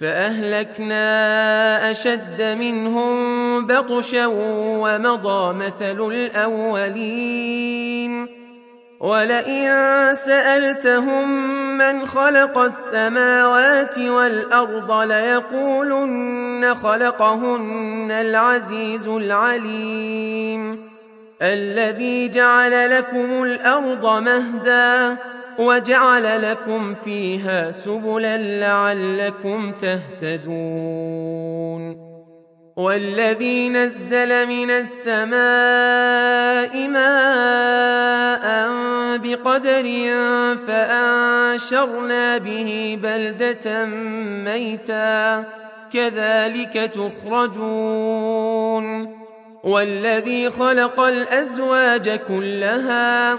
فأهلكنا أشد منهم بطشا ومضى مثل الأولين. ولئن سألتهم من خلق السماوات والأرض ليقولن خلقهن العزيز العليم. الذي جعل لكم الأرض مهدا وجعل لكم فيها سبلا لعلكم تهتدون. والذي نزل من السماء ماء بقدر فأنشرنا به بلدة ميتا. كذلك تخرجون. والذي خلق الأزواج كلها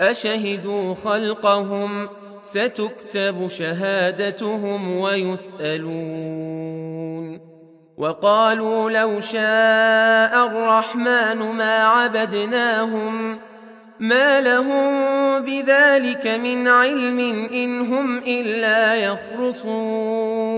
أشهدوا خلقهم؟ ستكتب شهادتهم ويسألون. وقالوا لو شاء الرحمن ما عبدناهم ما لهم بذلك من علم إن هم إلا يخرصون.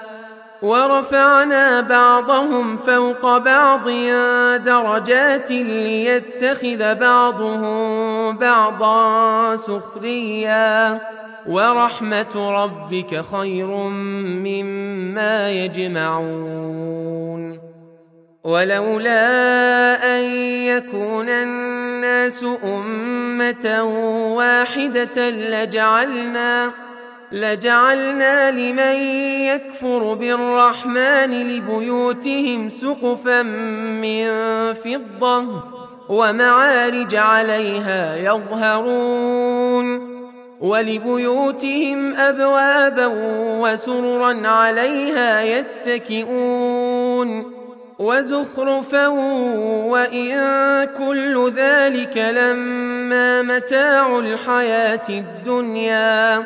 ورفعنا بعضهم فوق بعض درجات ليتخذ بعضهم بعضا سخريا. ورحمة ربك خير مما يجمعون. ولولا أن يكون الناس أمة واحدة لجعلنا لجعلنا لمن يكفر بالرحمن لبيوتهم سقفا من فضة ومعارج عليها يظهرون ولبيوتهم أبوابا وسررا عليها يتكئون وزخرفا وإن كل ذلك لما متاع الحياة الدنيا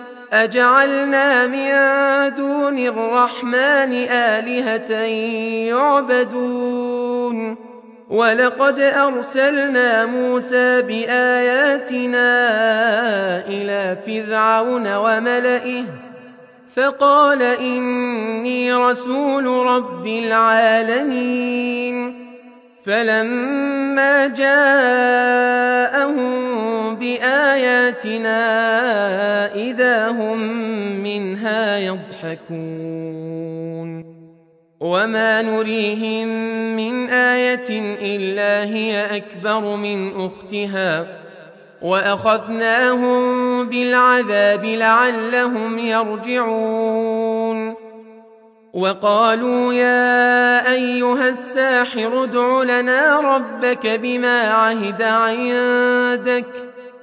أجعلنا من دون الرحمن آلهة يعبدون. ولقد أرسلنا موسى بآياتنا إلى فرعون وملئه فقال إني رسول رب العالمين. فلما جاءهم بآياتنا إذا هم منها يضحكون. وما نريهم من آية إلا هي أكبر من أختها. وأخذناهم بالعذاب لعلهم يرجعون. وقالوا يا أيها الساحر ادع لنا ربك بما عهد عندك.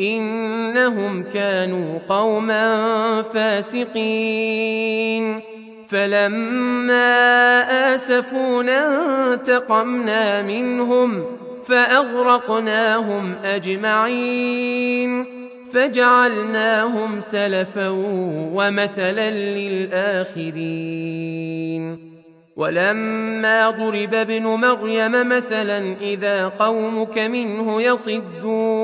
إنهم كانوا قوما فاسقين. فلما آسفونا انتقمنا منهم فأغرقناهم أجمعين. فجعلناهم سلفا ومثلا للآخرين. ولما ضرب ابن مريم مثلا إذا قومك منه يصدون.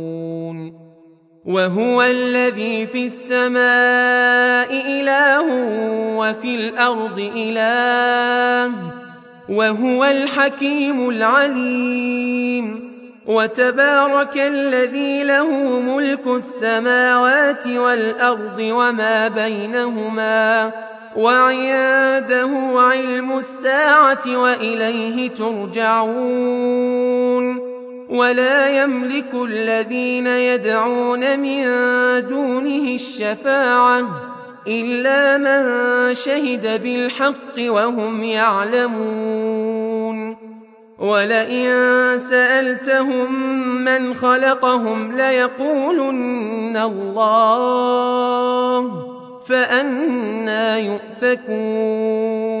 وهو الذي في السماء إله وفي الأرض إله وهو الحكيم العليم وتبارك الذي له ملك السماوات والأرض وما بينهما وعنده علم الساعة وإليه ترجعون ولا يملك الذين يدعون من دونه الشفاعة إلا من شهد بالحق وهم يعلمون. ولئن سألتهم من خلقهم ليقولن الله فأنا يؤفكون.